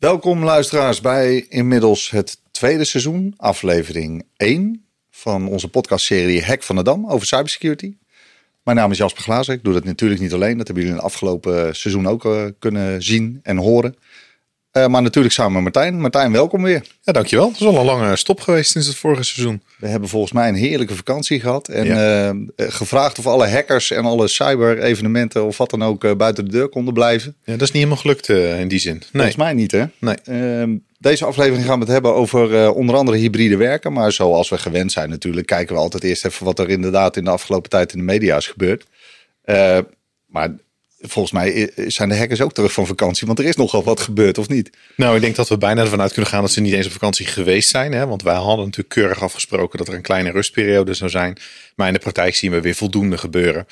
Welkom luisteraars bij inmiddels het tweede seizoen, aflevering 1 van onze podcastserie Hack van de Dam over cybersecurity. Mijn naam is Jasper Glazen. Ik doe dat natuurlijk niet alleen. Dat hebben jullie in het afgelopen seizoen ook uh, kunnen zien en horen. Uh, maar natuurlijk samen met Martijn. Martijn, welkom weer. Ja, dankjewel. Het is wel een lange stop geweest sinds het vorige seizoen. We hebben volgens mij een heerlijke vakantie gehad. En ja. uh, gevraagd of alle hackers en alle cyber-evenementen of wat dan ook buiten de deur konden blijven. Ja, dat is niet helemaal gelukt in die zin. Nee. Volgens mij niet, hè? Nee. Ehm, deze aflevering gaan we het hebben over onder andere hybride werken. Maar zoals we gewend zijn natuurlijk, kijken we altijd eerst even wat er inderdaad in de afgelopen tijd in de media is gebeurd. maar volgens mij zijn de hackers ook terug van vakantie. Want er is nogal wat gebeurd, of niet? Nou, ik denk dat we bijna ervan uit kunnen gaan dat ze niet eens op vakantie geweest zijn. Hè? Want wij hadden natuurlijk keurig afgesproken dat er een kleine rustperiode zou zijn. Maar in de praktijk zien we weer voldoende gebeuren.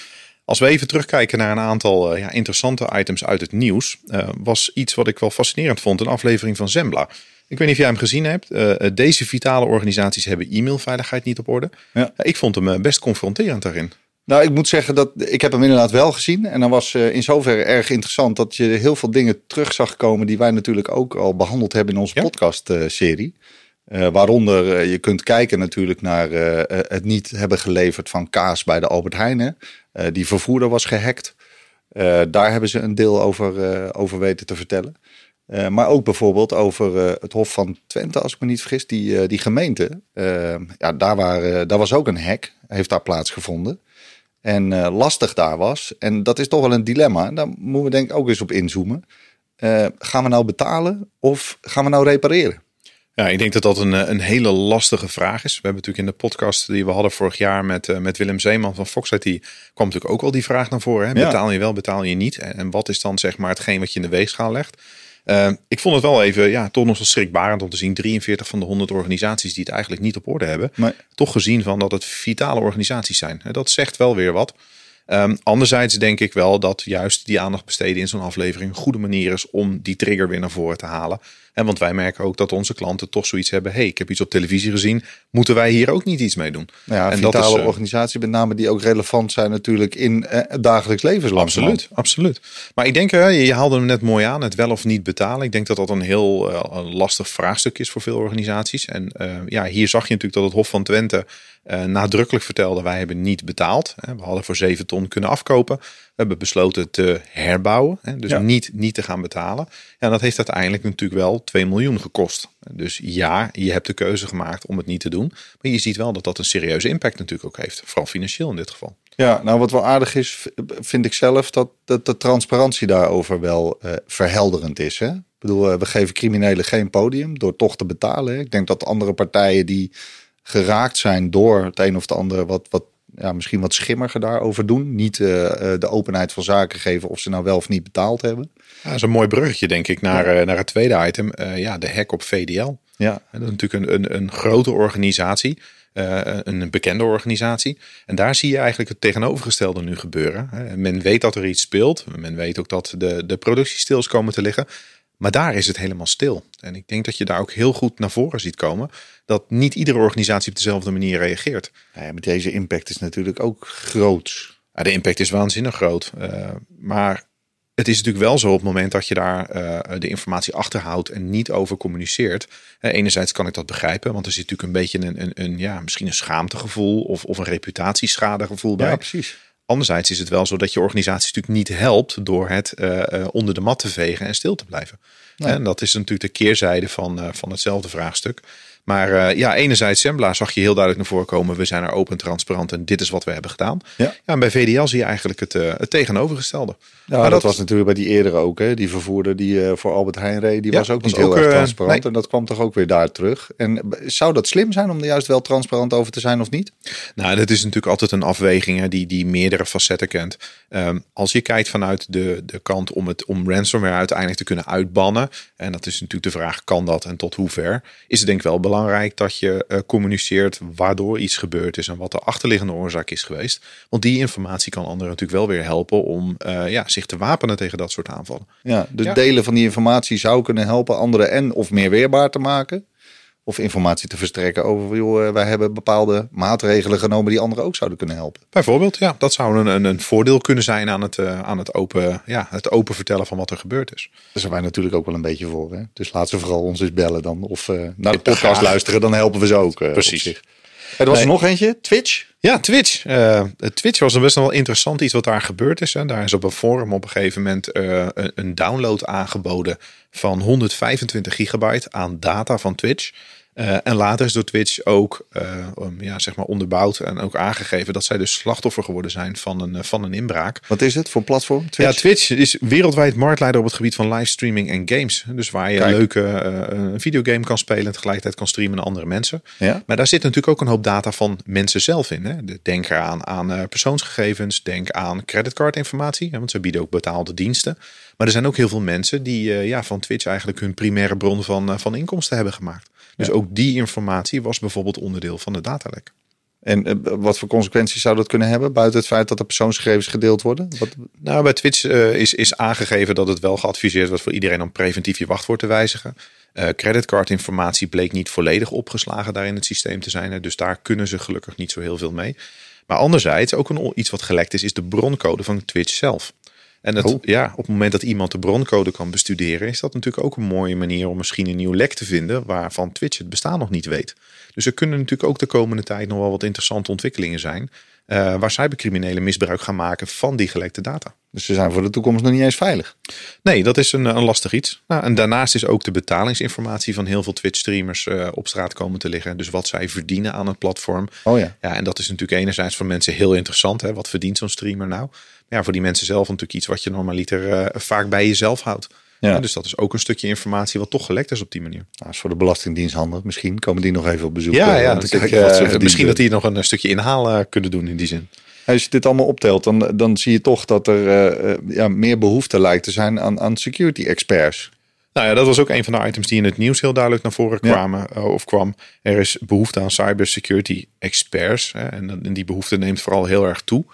Als we even terugkijken naar een aantal uh, ja, interessante items uit het nieuws, uh, was iets wat ik wel fascinerend vond, een aflevering van Zembla. Ik weet niet of jij hem gezien hebt. Uh, deze vitale organisaties hebben e-mailveiligheid niet op orde. Ja. ik vond hem best confronterend daarin. Nou, ik moet zeggen dat ik heb hem inderdaad wel gezien. En dan was uh, in zoverre erg interessant dat je heel veel dingen terug zag komen die wij natuurlijk ook al behandeld hebben in onze ja? podcast-serie. Uh, waaronder uh, je kunt kijken natuurlijk naar het niet hebben geleverd van kaas bij de Albert Heijn. die vervoerder was gehackt. daar hebben ze een deel over, over weten te vertellen. maar ook bijvoorbeeld over het Hof van Twente, als ik me niet vergis, die, die gemeente. ja, daar, waren, daar was ook een hack, heeft daar plaatsgevonden en uh, lastig daar was. En dat is toch wel een dilemma. Daar moeten we denk ik ook eens op inzoomen. Uh, gaan we nou betalen of gaan we nou repareren? Ja, ik denk dat dat een, een hele lastige vraag is. We hebben natuurlijk in de podcast die we hadden vorig jaar met, uh, met Willem Zeeman van Fox IT, kwam natuurlijk ook al die vraag naar voren. Hè? Betaal je wel, betaal je niet? En, en wat is dan zeg maar hetgeen wat je in de weegschaal legt? Uh, ik vond het wel even, ja, toch nog zo schrikbarend om te zien. 43 van de 100 organisaties die het eigenlijk niet op orde hebben. Toch gezien van dat het vitale organisaties zijn. Dat zegt wel weer wat. Um, anderzijds denk ik wel dat juist die aandacht besteden in zo'n aflevering een goede manier is om die trigger weer naar voren te halen. En want wij merken ook dat onze klanten toch zoiets hebben. hey, ik heb iets op televisie gezien. Moeten wij hier ook niet iets mee doen? Ja, en vitale dat is, uh, organisatie met name die ook relevant zijn natuurlijk in uh, het dagelijks leven. Absoluut, absoluut. Maar ik denk, uh, je haalde hem net mooi aan, het wel of niet betalen. Ik denk dat dat een heel een lastig vraagstuk is voor veel organisaties. En ja, hier zag je natuurlijk dat het Hof van Twente uh, nadrukkelijk vertelde: wij hebben niet betaald. We hadden voor 7 ton kunnen afkopen. Hebben besloten te herbouwen, dus ja. niet, niet te gaan betalen. Ja, dat heeft uiteindelijk natuurlijk wel 2 miljoen gekost. Dus ja, je hebt de keuze gemaakt om het niet te doen. Maar je ziet wel dat dat een serieuze impact natuurlijk ook heeft. Vooral financieel in dit geval. Ja, nou wat wel aardig is, vind ik zelf, dat, dat de transparantie daarover wel uh, verhelderend is. Hè? Ik bedoel, uh, we geven criminelen geen podium door toch te betalen. Hè? Ik denk dat andere partijen die geraakt zijn door het een of het andere wat, wat ja, misschien wat schimmiger daarover doen. Niet uh, de openheid van zaken geven of ze nou wel of niet betaald hebben. Ja, dat is een mooi bruggetje, denk ik, naar, ja. uh, naar het tweede item. Uh, ja, de hack op VDL. Ja. Dat is natuurlijk een, een, een grote organisatie. een bekende organisatie. En daar zie je eigenlijk het tegenovergestelde nu gebeuren. Men weet dat er iets speelt. Men weet ook dat de, de productiestils komen te liggen. Maar daar is het helemaal stil. En ik denk dat je daar ook heel goed naar voren ziet komen. Dat niet iedere organisatie op dezelfde manier reageert. Ja, met deze impact is natuurlijk ook groot. Ja, de impact is waanzinnig groot. Uh, maar het is natuurlijk wel zo op het moment dat je daar uh, de informatie achterhoudt en niet over communiceert. Uh, enerzijds kan ik dat begrijpen, want er zit natuurlijk een beetje een, een, een ja, misschien een schaamtegevoel of, of een reputatieschadegevoel bij. Ja, precies. Anderzijds is het wel zo dat je organisatie natuurlijk niet helpt door het uh, uh, onder de mat te vegen en stil te blijven. Nee. En dat is natuurlijk de keerzijde van, uh, van hetzelfde vraagstuk. Maar uh, ja, enerzijds Sembla zag je heel duidelijk naar voren komen. We zijn er open, transparant en dit is wat we hebben gedaan. Ja. ja en bij VDL zie je eigenlijk het, uh, het tegenovergestelde. Ja, maar dat, dat, was natuurlijk bij die eerdere ook. Hè? Die vervoerder die uh, voor Albert Heijn reed, die ja, was ook niet heel ook, erg transparant. Nee. En dat kwam toch ook weer daar terug. En zou dat slim zijn om er juist wel transparant over te zijn of niet? Nou, dat is natuurlijk altijd een afweging hè, die, die meerdere facetten kent. Um, als je kijkt vanuit de, de kant om, het, om ransomware uiteindelijk te kunnen uitbannen. En dat is natuurlijk de vraag, kan dat en tot hoever? Is het denk ik wel belangrijk belangrijk dat je uh, communiceert waardoor iets gebeurd is en wat de achterliggende oorzaak is geweest. Want die informatie kan anderen natuurlijk wel weer helpen om uh, ja, zich te wapenen tegen dat soort aanvallen. Ja, dus ja. delen van die informatie zou kunnen helpen anderen en of meer weerbaar te maken. Of informatie te verstrekken over, joh, wij hebben bepaalde maatregelen genomen die anderen ook zouden kunnen helpen. Bijvoorbeeld, ja, dat zou een, een, voordeel kunnen zijn aan het, aan het, open, ja, het open vertellen van wat er gebeurd is. Daar zijn wij natuurlijk ook wel een beetje voor. Hè? Dus laat ze vooral ons eens bellen dan. Of naar de podcast luisteren, dan helpen we ze ook. Precies. Er was er nog eentje, Twitch. Ja, Twitch. Uh, Twitch was een best wel interessant iets wat daar gebeurd is. Hè. Daar is op een forum op een gegeven moment uh, een, een, download aangeboden van 125 gigabyte aan data van Twitch. Uh, en later is door Twitch ook uh, ja, zeg maar onderbouwd en ook aangegeven dat zij dus slachtoffer geworden zijn van een, van een inbraak. Wat is het voor platform? Twitch? Ja, Twitch is wereldwijd marktleider op het gebied van livestreaming en games. Dus waar je Kijk. een leuke uh, videogame kan spelen en tegelijkertijd kan streamen naar andere mensen. Ja? Maar daar zit natuurlijk ook een hoop data van mensen zelf in. Hè? Denk eraan aan persoonsgegevens, denk aan creditcardinformatie, want ze bieden ook betaalde diensten. Maar er zijn ook heel veel mensen die ja, van Twitch eigenlijk hun primaire bron van, van inkomsten hebben gemaakt. Dus ook die informatie was bijvoorbeeld onderdeel van de datalek. En eh, wat voor consequenties zou dat kunnen hebben, buiten het feit dat de persoonsgegevens gedeeld worden? Wat... Nou, bij Twitch uh, is, is aangegeven dat het wel geadviseerd wordt voor iedereen om preventief je wachtwoord te wijzigen. Uh, creditcardinformatie bleek niet volledig opgeslagen daar in het systeem te zijn. Dus daar kunnen ze gelukkig niet zo heel veel mee. Maar anderzijds, ook een, iets wat gelekt is, is de broncode van Twitch zelf. En het, oh. ja, op het moment dat iemand de broncode kan bestuderen, is dat natuurlijk ook een mooie manier om misschien een nieuw lek te vinden waarvan Twitch het bestaan nog niet weet. Dus er kunnen natuurlijk ook de komende tijd nog wel wat interessante ontwikkelingen zijn. Uh, waar cybercriminelen misbruik gaan maken van die gelekte data. Dus ze zijn voor de toekomst nog niet eens veilig. Nee, dat is een, een lastig iets. Nou, en daarnaast is ook de betalingsinformatie van heel veel Twitch-streamers uh, op straat komen te liggen. Dus wat zij verdienen aan het platform. Oh ja. ja. En dat is natuurlijk enerzijds voor mensen heel interessant. Hè? Wat verdient zo'n streamer nou? Ja, voor die mensen zelf natuurlijk iets wat je normaliter uh, vaak bij jezelf houdt. Ja. dus dat is ook een stukje informatie wat toch gelekt is op die manier. Nou, is voor de Belastingdienst handig. Misschien komen die nog even op bezoek. Ja, ja kijken, misschien dat die nog een stukje inhaal kunnen doen in die zin. Als je dit allemaal optelt, dan, dan zie je toch dat er uh, ja, meer behoefte lijkt te zijn aan, aan security experts. Nou ja, dat was ook een van de items die in het nieuws heel duidelijk naar voren kwamen ja. of kwam. Er is behoefte aan cybersecurity experts. Hè, en, en die behoefte neemt vooral heel erg toe.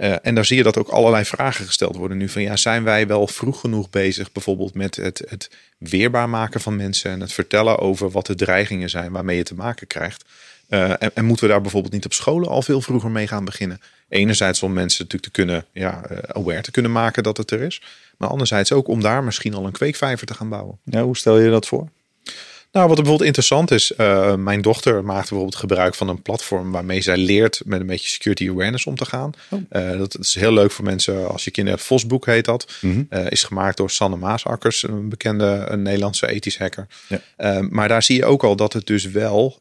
Uh, en daar zie je dat ook allerlei vragen gesteld worden nu. Van ja, zijn wij wel vroeg genoeg bezig bijvoorbeeld met het, het weerbaar maken van mensen en het vertellen over wat de dreigingen zijn waarmee je te maken krijgt. Uh, en, en, moeten we daar bijvoorbeeld niet op scholen al veel vroeger mee gaan beginnen? Enerzijds om mensen natuurlijk te kunnen, ja, uh, aware te kunnen maken dat het er is. Maar anderzijds ook om daar misschien al een kweekvijver te gaan bouwen. Hoe stel je dat voor? Nou, wat bijvoorbeeld interessant is, uh, mijn dochter maakt bijvoorbeeld gebruik van een platform waarmee zij leert met een beetje security awareness om te gaan. Oh. Uh, dat is heel leuk voor mensen als je kinderen. Vosboek heet dat. Mm -hmm. is gemaakt door Sanne Maasakkers, een bekende een Nederlandse ethisch hacker. Ja. maar daar zie je ook al dat het dus wel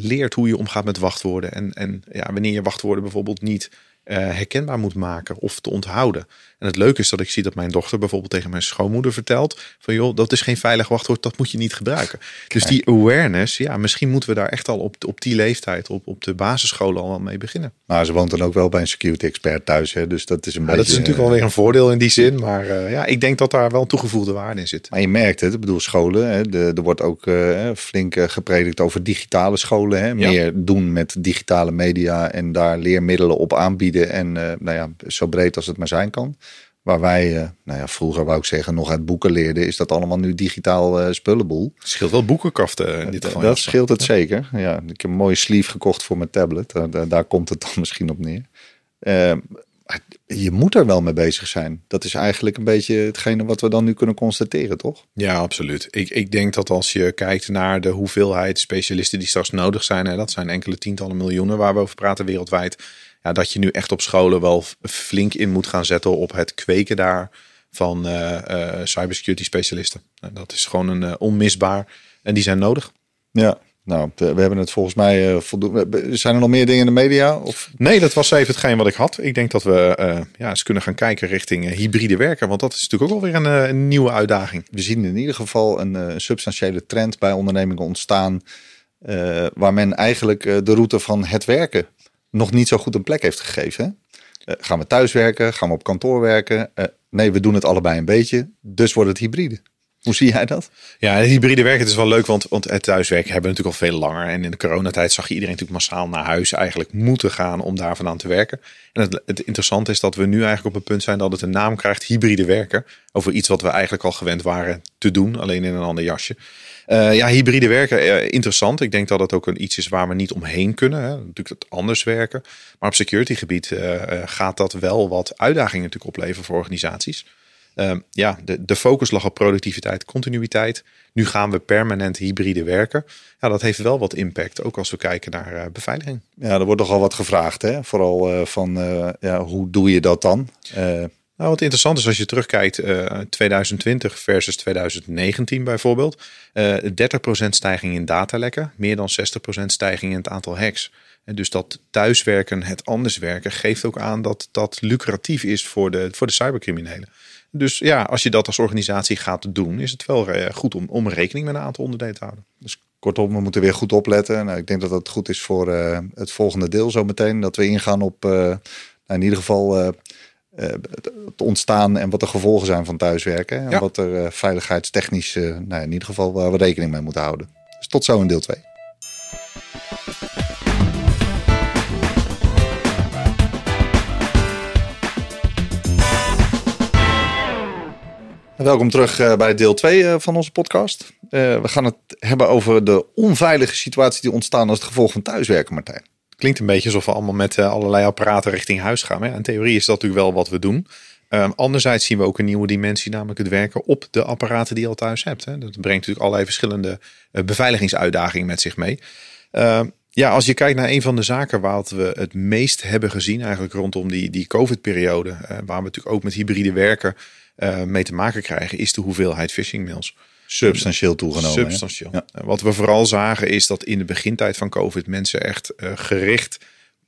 leert hoe je omgaat met wachtwoorden. En, en ja, wanneer je wachtwoorden bijvoorbeeld niet herkenbaar moet maken of te onthouden. En het leuke is dat ik zie dat mijn dochter bijvoorbeeld tegen mijn schoonmoeder vertelt: van joh, dat is geen veilig wachtwoord, dat moet je niet gebruiken. Dus die awareness, ja, misschien moeten we daar echt al op, op die leeftijd, op, op de basisscholen al mee beginnen. Maar ze woont dan ook wel bij een security expert thuis, hè? dus dat is een ja, beetje. Dat is natuurlijk wel weer een voordeel in die zin, maar uh, ja, ik denk dat daar wel toegevoegde waarde in zit. Maar je merkt het, ik bedoel, scholen, hè, de, er wordt ook uh, flink gepredikt over digitale scholen, hè? meer ja. doen met digitale media en daar leermiddelen op aanbieden en nou ja, zo breed als het maar zijn kan. Waar wij, uh, nou ja, vroeger wou ik zeggen, nog uit boeken leerden, is dat allemaal nu digitaal uh, spullenboel. Het scheelt wel boekenkaften in dit geval. Dat scheelt het zeker. Ja, ik heb een mooie sleeve gekocht voor mijn tablet. Daar, daar komt het dan misschien op neer. Uh, je moet er wel mee bezig zijn. Dat is eigenlijk een beetje hetgene wat we dan nu kunnen constateren, toch? Ja, absoluut. Ik, ik denk dat als je kijkt naar de hoeveelheid specialisten die straks nodig zijn, hè, dat zijn enkele tientallen miljoenen waar we over praten wereldwijd ja, dat je nu echt op scholen wel flink in moet gaan zetten op het kweken daar van uh, uh, cybersecurity specialisten. Dat is gewoon een uh, onmisbaar en die zijn nodig. Ja, nou, we hebben het volgens mij voldoende. Zijn er nog meer dingen in de media? Of? Nee, dat was even hetgeen wat ik had. Ik denk dat we ja, eens kunnen gaan kijken richting hybride werken. Want dat is natuurlijk ook alweer een, een nieuwe uitdaging. We zien in ieder geval een substantiële trend bij ondernemingen ontstaan. waar men eigenlijk de route van het werken nog niet zo goed een plek heeft gegeven. Uh, gaan we thuis werken? Gaan we op kantoor werken? Uh, nee, we doen het allebei een beetje. Dus wordt het hybride. Hoe zie jij dat? Ja, het hybride werken is wel leuk, want, want het thuiswerken hebben we natuurlijk al veel langer. En in de coronatijd zag je iedereen natuurlijk massaal naar huis eigenlijk moeten gaan om daar vandaan te werken. En het, het interessante is dat we nu eigenlijk op een punt zijn dat het een naam krijgt, hybride werken. Over iets wat we eigenlijk al gewend waren te doen, alleen in een ander jasje. Uh, ja, hybride werken, uh, interessant. Ik denk dat het ook een iets is waar we niet omheen kunnen. Hè. Natuurlijk het anders werken. Maar op security gebied uh, gaat dat wel wat uitdagingen natuurlijk opleveren voor organisaties. Ehm, ja, de, de focus lag op productiviteit, continuïteit. Nu gaan we permanent hybride werken. Ja, dat heeft wel wat impact, ook als we kijken naar beveiliging. Ja, er wordt nogal wat gevraagd, hè? vooral van ja, hoe doe je dat dan? Nou, wat interessant is als je terugkijkt, uh, 2020 versus 2019 bijvoorbeeld. Uh, 30% stijging in datalekken, meer dan 60% stijging in het aantal hacks. En dus dat thuiswerken, het anders werken, geeft ook aan dat dat lucratief is voor de, voor de cybercriminelen. Dus ja, als je dat als organisatie gaat doen, is het wel uh, goed om, om rekening met een aantal onderdelen te houden. Dus kortom, we moeten weer goed opletten. Nou, ik denk dat dat goed is voor het volgende deel zo meteen. Dat we ingaan op, nou, in ieder geval het ontstaan en wat de gevolgen zijn van thuiswerken. En wat er uh, veiligheidstechnisch, uh, nou, in ieder geval waar we rekening mee moeten houden. Dus tot zo in deel 2. Welkom terug bij deel 2 van onze podcast. we gaan het hebben over de onveilige situaties die ontstaan als het gevolg van thuiswerken, Martijn klinkt een beetje alsof we allemaal met uh, allerlei apparaten richting huis gaan. Hè? In theorie is dat natuurlijk wel wat we doen. Um, anderzijds zien we ook een nieuwe dimensie, namelijk het werken op de apparaten die je al thuis hebt. Hè? Dat brengt natuurlijk allerlei verschillende uh, beveiligingsuitdagingen met zich mee. Uh, ja, als je kijkt naar een van de zaken waar we het meest hebben gezien, eigenlijk rondom die, die COVID-periode, uh, waar we natuurlijk ook met hybride werken mee te maken krijgen, is de hoeveelheid phishing mails substantieel toegenomen. Substantieel. Ja. Wat we vooral zagen is dat in de begintijd van COVID mensen echt uh, gericht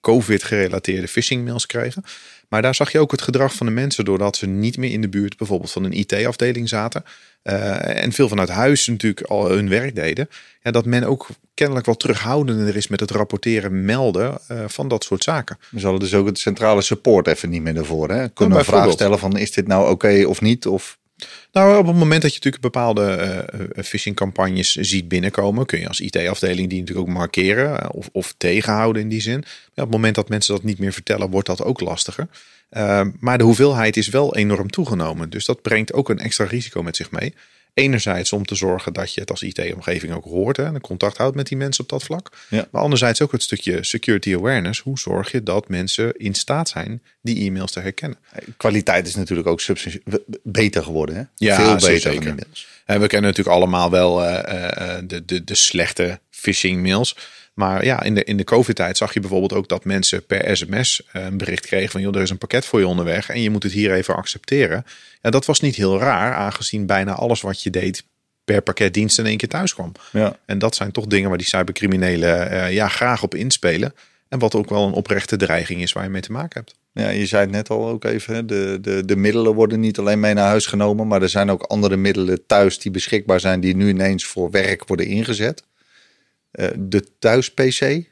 COVID-gerelateerde phishing mails kregen. Maar daar zag je ook het gedrag van de mensen doordat ze niet meer in de buurt bijvoorbeeld van een IT-afdeling zaten. Uh, en veel vanuit huis natuurlijk al hun werk deden. Ja, dat men ook kennelijk wat terughoudender is met het rapporteren, melden uh, van dat soort zaken. We zullen dus ook het centrale support even niet meer ervoor. Hè? Kunnen we vragen stellen van is dit nou oké okay of niet? Of nou, op het moment dat je natuurlijk bepaalde uh, phishing-campagnes ziet binnenkomen, kun je als IT-afdeling die natuurlijk ook markeren of, of tegenhouden in die zin. Ja, op het moment dat mensen dat niet meer vertellen, wordt dat ook lastiger. Uh, maar de hoeveelheid is wel enorm toegenomen. Dus dat brengt ook een extra risico met zich mee. Enerzijds om te zorgen dat je het als IT-omgeving ook hoort hè, en contact houdt met die mensen op dat vlak. Ja. Maar anderzijds ook het stukje security awareness. Hoe zorg je dat mensen in staat zijn die e-mails te herkennen? Kwaliteit is natuurlijk ook beter geworden. Hè? Ja, Veel beter zeker. inmiddels. En we kennen natuurlijk allemaal wel uh, uh, de, de, de slechte phishing mails. Maar ja, in de, in de COVID-tijd zag je bijvoorbeeld ook dat mensen per sms eh, een bericht kregen van joh, er is een pakket voor je onderweg en je moet het hier even accepteren. Ja, dat was niet heel raar, aangezien bijna alles wat je deed per pakketdienst in één keer thuis kwam. Ja. En dat zijn toch dingen waar die cybercriminelen uh, ja, graag op inspelen. En wat ook wel een oprechte dreiging is waar je mee te maken hebt. Ja, je zei het net al ook even. De, de, de middelen worden niet alleen mee naar huis genomen. Maar er zijn ook andere middelen thuis die beschikbaar zijn. Die nu ineens voor werk worden ingezet. Eh, de thuis-PC?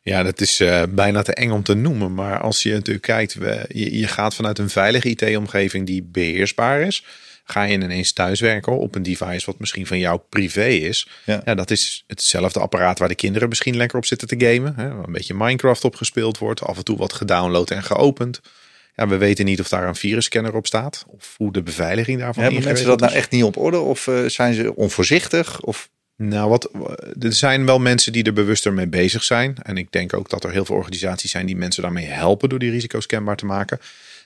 Ja, dat is uh, bijna te eng om te noemen. Maar als je natuurlijk kijkt, we, je, je gaat vanuit een veilige IT-omgeving die beheersbaar is. Ga je ineens thuiswerken op een device wat misschien van jou privé is. Ja. ja. dat is hetzelfde apparaat waar de kinderen misschien lekker op zitten te gamen. Hè, waar een beetje Minecraft op gespeeld wordt. Af en toe wat gedownload en geopend. Ja, we weten niet of daar een virusscanner op staat. Of hoe de beveiliging daarvan is. Hebben mensen dat nou echt niet op orde? Of uh, zijn ze onvoorzichtig? Of... Nou, wat, er zijn wel mensen die er bewuster mee bezig zijn. En ik denk ook dat er heel veel organisaties zijn die mensen daarmee helpen door die risico's kenbaar te maken.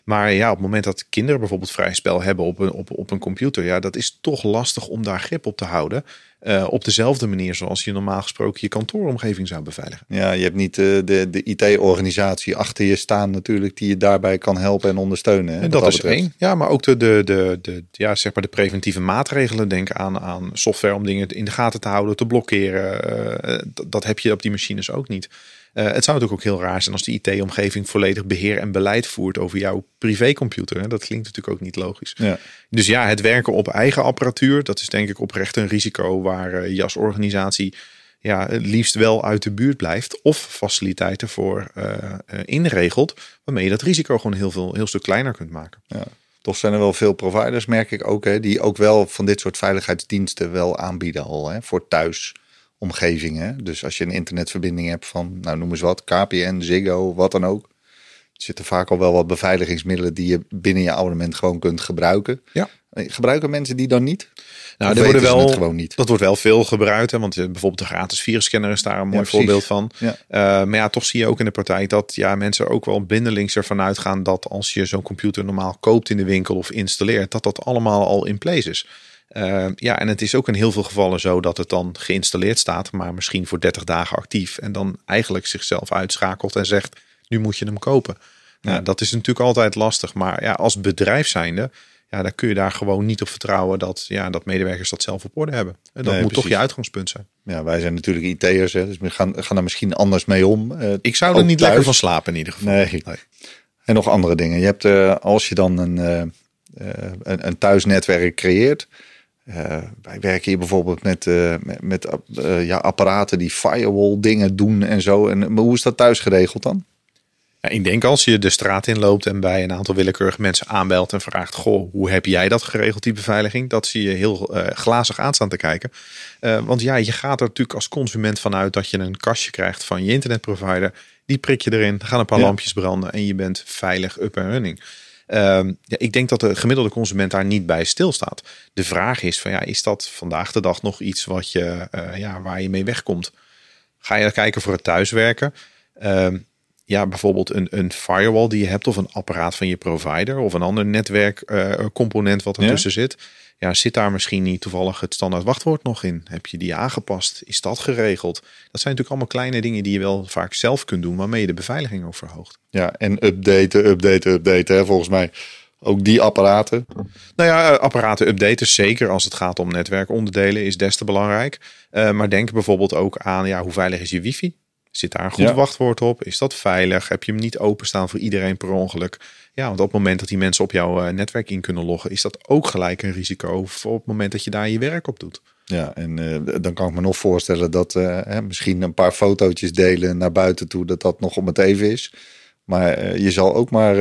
Maar ja, op het moment dat kinderen bijvoorbeeld vrij spel hebben op een, op, op een computer, ja, dat is toch lastig om daar grip op te houden. Uh, op dezelfde manier zoals je normaal gesproken je kantooromgeving zou beveiligen. Ja, je hebt niet uh, de, de IT-organisatie achter je staan natuurlijk die je daarbij kan helpen en ondersteunen. Hè, en dat, dat is één. Ja, maar ook de, de, de, de, ja, zeg maar de preventieve maatregelen. Denk aan, aan software om dingen in de gaten te houden, te blokkeren. Uh, dat heb je op die machines ook niet. Uh, het zou natuurlijk ook heel raar zijn als de IT-omgeving volledig beheer en beleid voert over jouw privécomputer. Dat klinkt natuurlijk ook niet logisch. Ja. Dus ja, het werken op eigen apparatuur, dat is denk ik oprecht een risico waar uh, je als organisatie ja, het liefst wel uit de buurt blijft. Of faciliteiten voor uh, inregelt, waarmee je dat risico gewoon heel veel heel stuk kleiner kunt maken. Ja. Toch zijn er wel veel providers, merk ik ook, hè, die ook wel van dit soort veiligheidsdiensten wel aanbieden al hè, voor thuisomgevingen. Dus als je een internetverbinding hebt van, nou noem eens wat, KPN, Ziggo, wat dan ook. Er zitten vaak al wel wat beveiligingsmiddelen die je binnen je abonnement gewoon kunt gebruiken. Ja. Gebruiken mensen die dan niet? Nou, er worden wel, gewoon niet? dat wordt wel veel gebruikt. Hè, want eh, bijvoorbeeld de gratis virusscanner is daar een mooi voorbeeld van. Ja. Uh, maar ja, toch zie je ook in de praktijk dat ja, mensen ook wel bindelings ervan uitgaan dat als je zo'n computer normaal koopt in de winkel of installeert, dat dat allemaal al in place is. Uh, ja, en het is ook in heel veel gevallen zo dat het dan geïnstalleerd staat, maar misschien voor 30 dagen actief. En dan eigenlijk zichzelf uitschakelt en zegt, nu moet je hem kopen. Ja. Nou, dat is natuurlijk altijd lastig. Maar ja, als bedrijf zijnde ja, dan kun je daar gewoon niet op vertrouwen dat, ja, dat medewerkers dat zelf op orde hebben. En dat moet toch je uitgangspunt zijn. Ja, wij zijn natuurlijk IT'ers, dus we gaan, gaan er misschien anders mee om. Uh, ik zou er niet lekker van slapen in ieder geval. Nee. En nog andere dingen. Je hebt, uh, als je dan een, uh, een, een, thuisnetwerk creëert. wij werken hier bijvoorbeeld met, met, met ja, apparaten die firewall dingen doen en zo. En, maar hoe is dat thuis geregeld dan? Ik denk als je de straat inloopt en bij een aantal willekeurige mensen aanbelt en vraagt: Goh, hoe heb jij dat geregeld, die beveiliging? Dat zie je heel uh, glazig aan staan te kijken. Uh, want ja, je gaat er natuurlijk als consument vanuit dat je een kastje krijgt van je internetprovider. Die prik je erin, gaan een paar lampjes branden en je bent veilig up en running. Uh, ja, ik denk dat de gemiddelde consument daar niet bij stilstaat. De vraag is: van ja, is dat vandaag de dag nog iets wat je, uh, ja, waar je mee wegkomt? Ga je kijken voor het thuiswerken? Ehm, ja, bijvoorbeeld een, een firewall die je hebt of een apparaat van je provider of een ander netwerkcomponent uh, wat ertussen ja. zit. Ja, zit daar misschien niet toevallig het standaard wachtwoord nog in? Heb je die aangepast? Is dat geregeld? Dat zijn natuurlijk allemaal kleine dingen die je wel vaak zelf kunt doen, waarmee je de beveiliging ook verhoogt. Ja, en updaten, updaten, updaten. Hè, volgens mij ook die apparaten. Nou ja, apparaten updaten, zeker als het gaat om netwerkonderdelen, is des te belangrijk. Uh, maar denk bijvoorbeeld ook aan ja, hoe veilig is je wifi? Zit daar een goed wachtwoord op? Is dat veilig? Heb je hem niet openstaan voor iedereen per ongeluk? Ja, want op het moment dat die mensen op jouw eh, netwerk in kunnen loggen, is dat ook gelijk een risico voor op het moment dat je daar je werk op doet. Ja, en uh, dan kan ik me nog voorstellen dat uh, hè, misschien een paar fotootjes delen naar buiten toe, dat dat nog om het even is. Maar je zal ook maar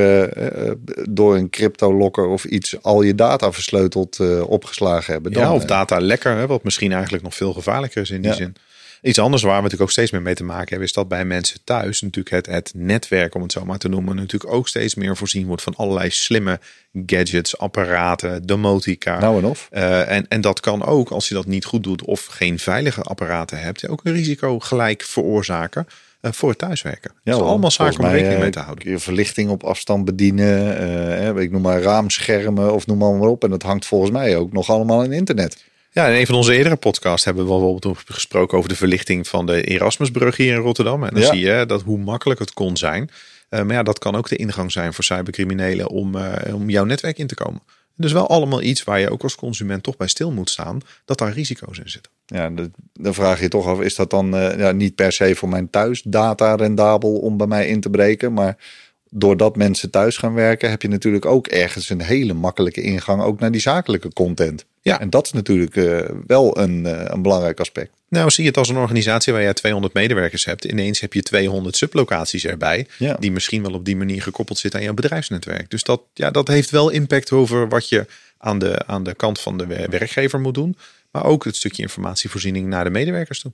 door een crypto-locker of iets al je data versleuteld opgeslagen hebben. Dan, ja, of data lekker, hè, wat misschien eigenlijk nog veel gevaarlijker is in die zin. Iets anders waar we natuurlijk ook steeds meer mee te maken hebben, is dat bij mensen thuis natuurlijk het, het netwerk, om het zo maar te noemen, natuurlijk ook steeds meer voorzien wordt van allerlei slimme gadgets, apparaten, domotica. Nou en of. Uh, en, en dat kan ook, als je dat niet goed doet of geen veilige apparaten hebt, ook een risico gelijk veroorzaken. Uh, voor het thuiswerken. Ja, dat allemaal zaken om rekening mee te houden. Je verlichting op afstand bedienen. Uh, ik noem maar raamschermen of noem maar, op. En dat hangt volgens mij ook nog allemaal in internet. Ja, in een van onze eerdere podcasts hebben we bijvoorbeeld gesproken over de verlichting van de Erasmusbrug hier in Rotterdam. En dan zie je dat hoe makkelijk het kon zijn. Uh, maar ja, dat kan ook de ingang zijn voor cybercriminelen om, uh, om jouw netwerk in te komen. Dus wel allemaal iets waar je ook als consument toch bij stil moet staan, dat daar risico's in zitten. Ja, dan vraag je toch af, is dat dan uh, ja, niet per se voor mijn thuisdata rendabel om bij mij in te breken, maar doordat mensen thuis gaan werken, heb je natuurlijk ook ergens een hele makkelijke ingang ook naar die zakelijke content. Ja. En dat is natuurlijk uh, wel een, uh, een belangrijk aspect. Nou, zie je het als een organisatie waar je 200 medewerkers hebt. Ineens heb je 200 sublocaties erbij. Ja. Die misschien wel op die manier gekoppeld zitten aan jouw bedrijfsnetwerk. Dus dat, ja, dat heeft wel impact over wat je aan de, aan de kant van de werkgever moet doen. Maar ook het stukje informatievoorziening naar de medewerkers toe.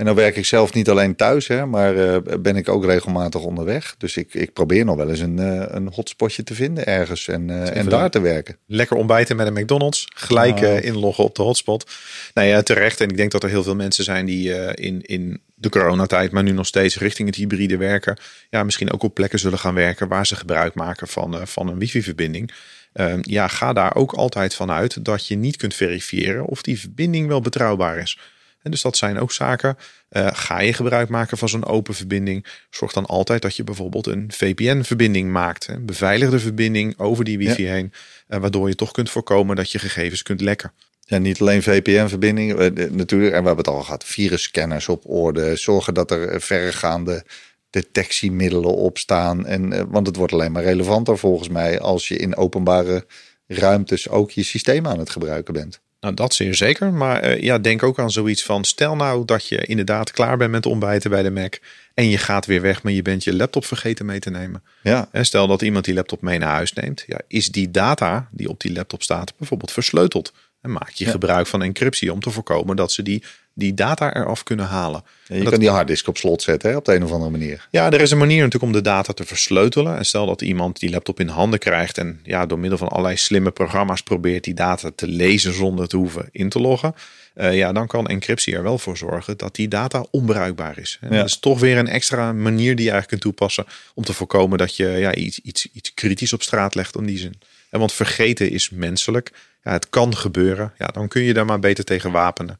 En dan werk ik zelf niet alleen thuis, hè, maar uh, ben ik ook regelmatig onderweg. Dus ik, ik probeer nog wel eens een, uh, een hotspotje te vinden ergens en, uh, en daar te werken. Lekker ontbijten met een McDonald's. Gelijk nou. inloggen op de hotspot. Nou ja, terecht. En ik denk dat er heel veel mensen zijn die in, in de coronatijd, maar nu nog steeds richting het hybride werken. Ja, misschien ook op plekken zullen gaan werken waar ze gebruik maken van, van een wifi-verbinding. Ehm, ja, ga daar ook altijd vanuit dat je niet kunt verifiëren of die verbinding wel betrouwbaar is. En dus dat zijn ook zaken. Uh, ga je gebruik maken van zo'n open verbinding? Zorg dan altijd dat je bijvoorbeeld een VPN-verbinding maakt. Een beveiligde verbinding over die wifi heen. Uh, waardoor je toch kunt voorkomen dat je gegevens kunt lekken. Ja, niet alleen VPN-verbindingen, uh, natuurlijk. En we hebben het al gehad, virusscanners op orde. Zorgen dat er verregaande detectiemiddelen op staan. En, want het wordt alleen maar relevanter volgens mij als je in openbare ruimtes ook je systeem aan het gebruiken bent. Nou, dat zeer zeker. Maar uh, ja, denk ook aan zoiets van: stel nou dat je inderdaad klaar bent met ontbijten bij de Mac. En je gaat weer weg, maar je bent je laptop vergeten mee te nemen. Ja. En stel dat iemand die laptop mee naar huis neemt. Ja, is die data die op die laptop staat bijvoorbeeld versleuteld? En maak je gebruik van encryptie om te voorkomen dat ze die, die data eraf kunnen halen. je kan die harddisk op slot zetten hè, op de een of andere manier. Ja, er is een manier natuurlijk om de data te versleutelen. En stel dat iemand die laptop in handen krijgt en ja, door middel van allerlei slimme programma's probeert die data te lezen zonder te hoeven in te loggen. Uh, ja, dan kan encryptie er wel voor zorgen dat die data onbruikbaar is. En Dat is toch weer een extra manier die je eigenlijk kunt toepassen om te voorkomen dat je ja, iets, iets, iets kritisch op straat legt in die zin. En want vergeten is menselijk. Ja, het kan gebeuren. Ja, dan kun je daar maar beter tegen wapenen.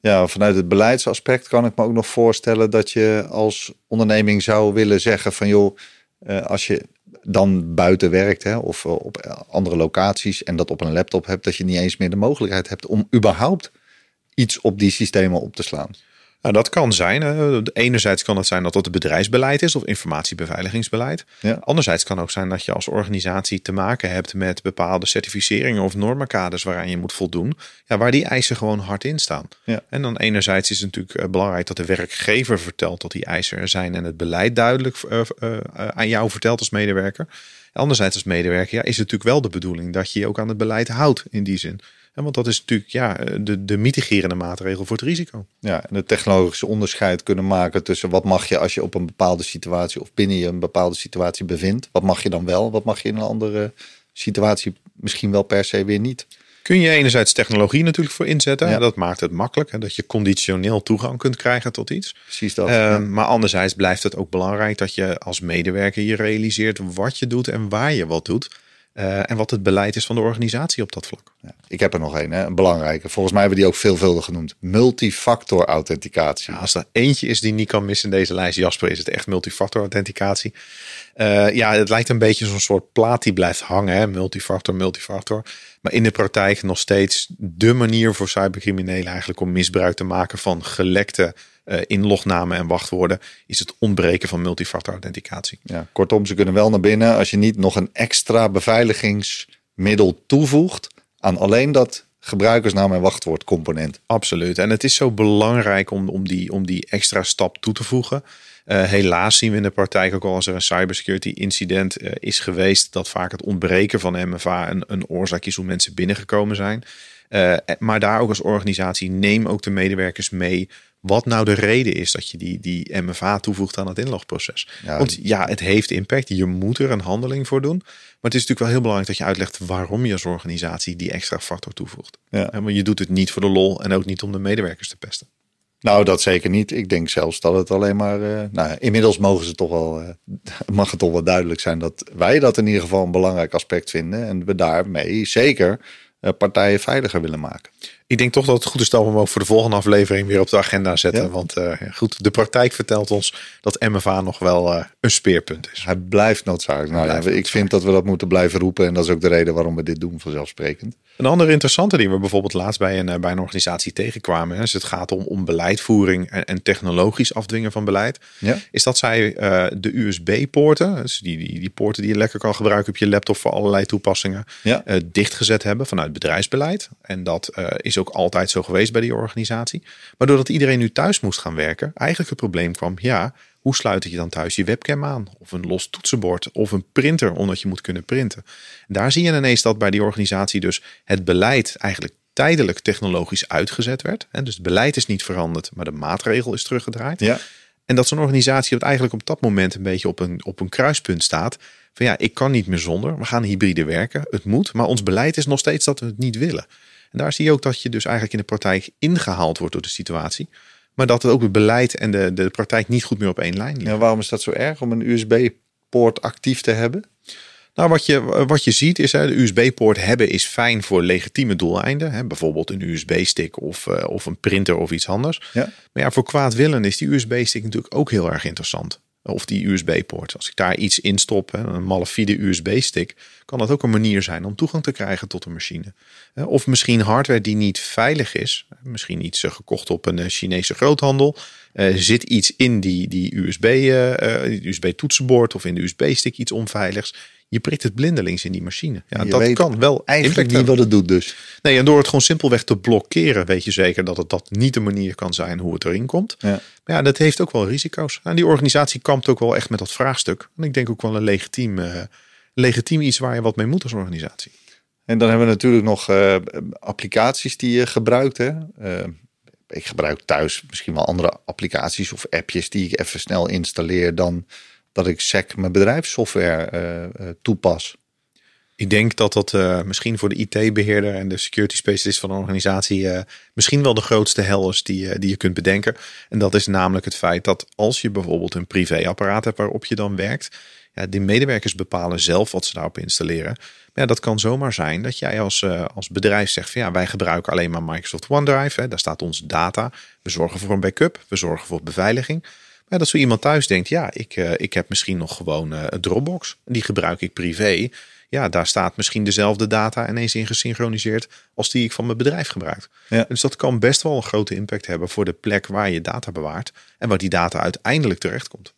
Ja, vanuit het beleidsaspect kan ik me ook nog voorstellen dat je als onderneming zou willen zeggen van joh, eh, als je dan buiten werkt hè, of eh, op andere locaties en dat op een laptop hebt, dat je niet eens meer de mogelijkheid hebt om überhaupt iets op die systemen op te slaan. Nou, dat kan zijn. Enerzijds kan het zijn dat het bedrijfsbeleid is of informatiebeveiligingsbeleid. Ja. Anderzijds kan ook zijn dat je als organisatie te maken hebt met bepaalde certificeringen of normenkaders waaraan je moet voldoen. Ja, waar die eisen gewoon hard in staan. Ja. En dan enerzijds is het natuurlijk eh, belangrijk dat de werkgever vertelt dat die eisen er zijn en het beleid duidelijk uh, uh, aan jou vertelt als medewerker. Anderzijds als medewerker ja, is het natuurlijk wel de bedoeling dat je je ook aan het beleid houdt in die zin. Want dat is natuurlijk ja, de, de mitigerende maatregel voor het risico. Ja, en het technologische onderscheid kunnen maken tussen wat mag je als je op een bepaalde situatie of binnen je een bepaalde situatie bevindt. Wat mag je dan wel, wat mag je in een andere situatie misschien wel per se weer niet. Kun je enerzijds technologie natuurlijk voor inzetten. Ja. Dat maakt het makkelijk. Hè, dat je conditioneel toegang kunt krijgen tot iets. Precies dat. Uh, Maar anderzijds blijft het ook belangrijk dat je als medewerker je realiseert wat je doet en waar je wat doet. Uh, en wat het beleid is van de organisatie op dat vlak. Ja, ik heb er nog een, hè, een belangrijke. Volgens mij hebben we die ook veelvuldig genoemd. Multifactor authenticatie. Ja, als er eentje is die niet kan missen in deze lijst, Jasper, is het echt multifactor authenticatie. Uh, ja, het lijkt een beetje zo'n soort plaat die blijft hangen. Hè? Multifactor, multifactor. Maar in de praktijk nog steeds de manier voor cybercriminelen eigenlijk om misbruik te maken van gelekte uh, inlognamen en wachtwoorden is het ontbreken van multifactor authenticatie. Ja, kortom, ze kunnen wel naar binnen als je niet nog een extra beveiligingsmiddel toevoegt aan alleen dat gebruikersnaam en wachtwoordcomponent. Absoluut. En het is zo belangrijk om, om, die, om die extra stap toe te voegen. Uh, helaas zien we in de praktijk ook al als er een cybersecurity incident uh, is geweest, dat vaak het ontbreken van MFA een, een oorzaak is hoe mensen binnengekomen zijn. Uh, maar daar ook als organisatie neem ook de medewerkers mee wat nou de reden is dat je die, die MFA toevoegt aan het inlogproces. Ja, Want ja, het heeft impact. Je moet er een handeling voor doen. Maar het is natuurlijk wel heel belangrijk dat je uitlegt waarom je als organisatie die extra factor toevoegt. Ja. Want je doet het niet voor de lol en ook niet om de medewerkers te pesten. Nou, dat zeker niet. Ik denk zelfs dat het alleen maar. Uh, nou, inmiddels mogen ze toch wel. Uh, mag het toch wel duidelijk zijn dat wij dat in ieder geval een belangrijk aspect vinden. En we daarmee zeker uh, partijen veiliger willen maken. Ik denk toch dat het goed is dat we hem ook voor de volgende aflevering weer op de agenda zetten. Ja. Want uh, goed, de praktijk vertelt ons dat MFA nog wel uh, een speerpunt is. Hij blijft noodzakelijk. Nou, blijft ja, ik vind dat we dat moeten blijven roepen. En dat is ook de reden waarom we dit doen, vanzelfsprekend. Een andere interessante die we bijvoorbeeld laatst bij een, bij een organisatie tegenkwamen. Is het gaat om, om beleidvoering en, en technologisch afdwingen van beleid. Ja. Is dat zij uh, de USB-poorten, dus die, die, die poorten die je lekker kan gebruiken op je laptop voor allerlei toepassingen, dichtgezet hebben vanuit bedrijfsbeleid. En dat is ook altijd zo geweest bij die organisatie. Maar doordat iedereen nu thuis moest gaan werken, eigenlijk het probleem kwam, ja, hoe sluit je dan thuis je webcam aan? Of een los toetsenbord of een printer, omdat je moet kunnen printen. Daar zie je ineens dat bij die organisatie dus het beleid eigenlijk tijdelijk technologisch uitgezet werd. Dus het beleid is niet veranderd, maar de maatregel is teruggedraaid. Ja. En dat zo'n organisatie dat eigenlijk op dat moment een beetje op een, op een kruispunt staat. Van ja, ik kan niet meer zonder. We gaan hybride werken. Het moet. Maar ons beleid is nog steeds dat we het niet willen. En daar zie je ook dat je dus eigenlijk in de praktijk ingehaald wordt door de situatie. Maar dat het ook het beleid en de, de praktijk niet goed meer op één lijn liggen. Ja, waarom is dat zo erg om een USB-poort actief te hebben? Nou, wat je, wat je ziet is, hè, de USB-poort hebben is fijn voor legitieme doeleinden. Hè, bijvoorbeeld een USB-stick of, uh, of een printer of iets anders. Ja. Maar ja, voor kwaadwillen is die USB-stick natuurlijk ook heel erg interessant. Of die USB-poort. Als ik daar iets in stop, een malafide USB-stick, kan dat ook een manier zijn om toegang te krijgen tot een machine. Of misschien hardware die niet veilig is. Misschien iets gekocht op een Chinese groothandel. Uh, zit iets in die, die USB, uh, USB-toetsenbord of in de USB-stick iets onveiligs. je prikt het blindelings in die machine. Ja, dat kan wel eigenlijk niet wat het doet dus. Nee, en door het gewoon simpelweg te blokkeren, weet je zeker dat het dat niet de manier kan zijn hoe het erin komt. Ja. Maar ja, dat heeft ook wel risico's. En die organisatie kampt ook wel echt met dat vraagstuk. En ik denk ook wel een legitiem, uh, legitiem iets waar je wat mee moet als organisatie. En dan hebben we natuurlijk nog uh, applicaties die je gebruikt. Hè? Uh, ik gebruik thuis misschien wel andere applicaties of appjes die ik even snel installeer dan dat ik SEC mijn bedrijfssoftware uh, toepas. Ik denk dat dat misschien voor de IT-beheerder en de security specialist van een organisatie misschien wel de grootste hel is die, die je kunt bedenken. En dat is namelijk het feit dat als je bijvoorbeeld een privéapparaat hebt waarop je dan werkt, ja, die medewerkers bepalen zelf wat ze daarop installeren. Ja, dat kan zomaar zijn dat jij als, uh, als bedrijf zegt van ja, wij gebruiken alleen maar Microsoft OneDrive. Hè, daar staat onze data. We zorgen voor een backup. We zorgen voor beveiliging. Maar dat zo iemand thuis denkt, ja, ik, uh, ik heb misschien nog gewoon uh, Dropbox. Die gebruik ik privé. Ja, daar staat misschien dezelfde data ineens in gesynchroniseerd als die ik van mijn bedrijf gebruik. Ja. Dus dat kan best wel een grote impact hebben voor de plek waar je data bewaart en waar die data uiteindelijk terechtkomt.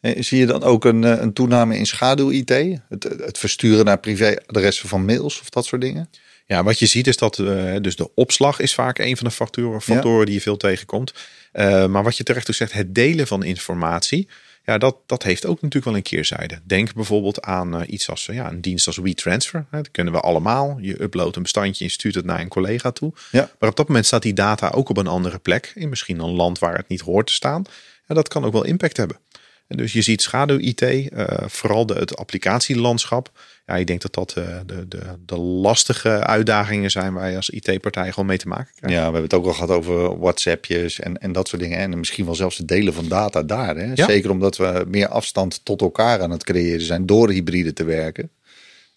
Eh, zie je dan ook een, eh, een toename in schaduw-IT? Het, het versturen naar privéadressen van mails of dat soort dingen? Ja, wat je ziet is dat uh, dus de opslag is vaak een van de factoren, factoren die je veel tegenkomt. Uh, maar wat je terecht ook zegt, het delen van informatie, ja, dat, dat heeft ook natuurlijk wel een keerzijde. Denk bijvoorbeeld aan uh, iets als ja, een dienst als WeTransfer. Hè, dat kunnen we allemaal. Je uploadt een bestandje en stuurt het naar een collega toe. Ja. Maar op dat moment staat die data ook op een andere plek, in misschien een land waar het niet hoort te staan. En dat kan ook wel impact hebben. En dus je ziet schaduw-IT, uh, vooral de, het applicatielandschap. Ja, ik denk dat dat uh, de, de, de lastige uitdagingen zijn waar je als IT-partij gewoon mee te maken krijgt. Ja, we hebben het ook al gehad over WhatsAppjes en, en dat soort dingen. En misschien wel zelfs het delen van data daar. Hè? Ja. Zeker omdat we meer afstand tot elkaar aan het creëren zijn door hybride te werken.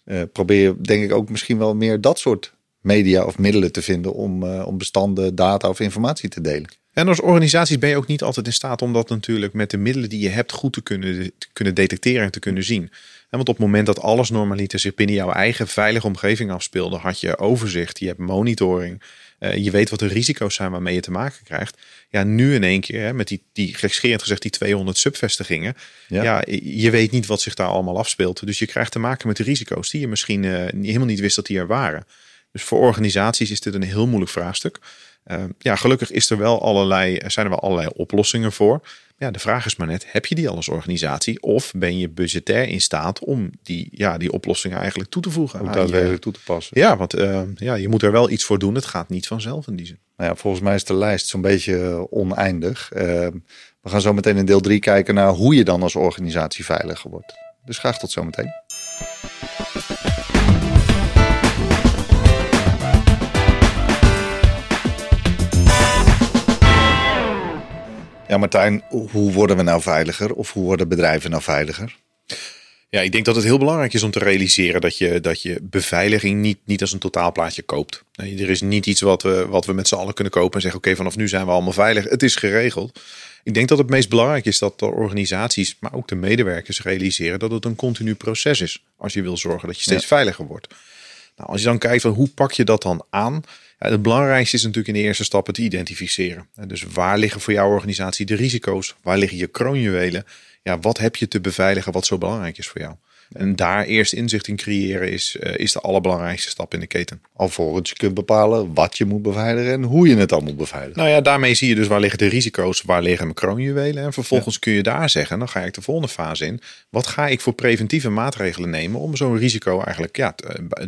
Uh, probeer denk ik ook misschien wel meer dat soort media of middelen te vinden om, om bestanden, data of informatie te delen. En als organisaties ben je ook niet altijd in staat om dat natuurlijk met de middelen die je hebt goed te kunnen, te kunnen detecteren en te kunnen zien. En want op het moment dat alles normaliter zich binnen jouw eigen veilige omgeving afspeelde, had je overzicht, je hebt monitoring, uh, je weet wat de risico's zijn waarmee je te maken krijgt. Ja, nu in één keer, hè, met die, die gekscherend gezegd, die 200 subvestigingen. Ja. ja. je weet niet wat zich daar allemaal afspeelt. Dus je krijgt te maken met de risico's die je misschien uh, helemaal niet wist dat die er waren. Dus voor organisaties is dit een heel moeilijk vraagstuk. Uh, ja, gelukkig is er wel allerlei, zijn er wel allerlei oplossingen voor. Ja, de vraag is maar net, heb je die al als organisatie? Of ben je budgetair in staat om die, ja, die oplossingen eigenlijk toe te voegen? Om daadwerkelijk toe te passen. Ja, want uh, ja, je moet er wel iets voor doen. Het gaat niet vanzelf in die zin. Nou ja, volgens mij is de lijst zo'n beetje oneindig. Uh, we gaan zo meteen in deel 3 kijken naar hoe je dan als organisatie veiliger wordt. Dus graag tot zometeen. Ja, Martijn, hoe worden we nou veiliger? Of hoe worden bedrijven nou veiliger? Ja, ik denk dat het heel belangrijk is om te realiseren dat je, dat je beveiliging niet, niet als een totaalplaatje koopt. Nee, er is niet iets wat we, wat we met z'n allen kunnen kopen en zeggen: oké, vanaf nu zijn we allemaal veilig. Het is geregeld. Ik denk dat het meest belangrijk is dat de organisaties, maar ook de medewerkers realiseren dat het een continu proces is. Als je wil zorgen dat je steeds veiliger wordt. Nou, als je dan kijkt van hoe pak je dat dan aan? Het belangrijkste is natuurlijk in de eerste stap te identificeren. Dus waar liggen voor jouw organisatie de risico's? Waar liggen je kroonjuwelen? Ja, wat heb je te beveiligen wat zo belangrijk is voor jou? En daar eerst inzicht in creëren is, uh, is de allerbelangrijkste stap in de keten. Alvorens je kunt bepalen wat je moet beveiligen en hoe je het dan moet beveiligen. Nou ja, daarmee zie je dus waar liggen de risico's, waar liggen mijn kroonjuwelen. En vervolgens kun je daar zeggen, dan ga ik de volgende fase in. Wat ga ik voor preventieve maatregelen nemen om zo'n risico eigenlijk ja,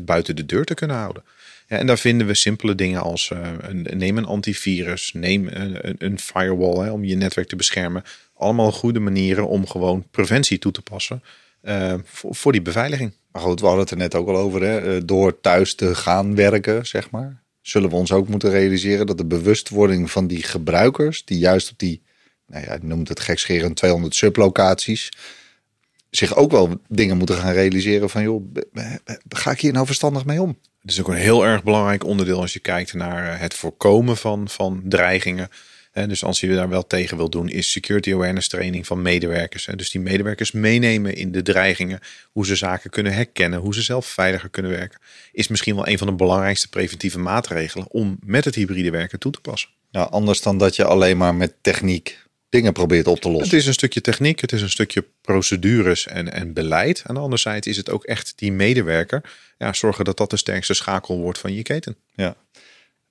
buiten de deur te kunnen houden? Ja, en daar vinden we simpele dingen als uh, een, neem een antivirus, neem een, een firewall hè, om je netwerk te beschermen. Allemaal goede manieren om gewoon preventie toe te passen voor, voor, die beveiliging. Maar goed, we hadden het er net ook al over. Hè? Eh, door thuis te gaan werken, zeg maar, zullen we ons ook moeten realiseren dat de bewustwording van die gebruikers, die juist op die, nou ja, noemt het gekscherend 200 sublocaties, zich ook wel dingen moeten gaan realiseren van, joh, ga ik hier nou verstandig mee om? Het is ook een heel erg belangrijk onderdeel als je kijkt naar eh, het voorkomen van, van dreigingen. Dus als je daar wel tegen wil doen, is security awareness training van medewerkers. Dus die medewerkers meenemen in de dreigingen, hoe ze zaken kunnen herkennen, hoe ze zelf veiliger kunnen werken, is misschien wel een van de belangrijkste preventieve maatregelen om met het hybride werken toe te passen. Ja, anders dan dat je alleen maar met techniek dingen probeert op te lossen. Het is een stukje techniek, het is een stukje procedures en, en beleid. Aan de andere zijde is het ook echt die medewerker. Ja, zorgen dat dat de sterkste schakel wordt van je keten. Ja,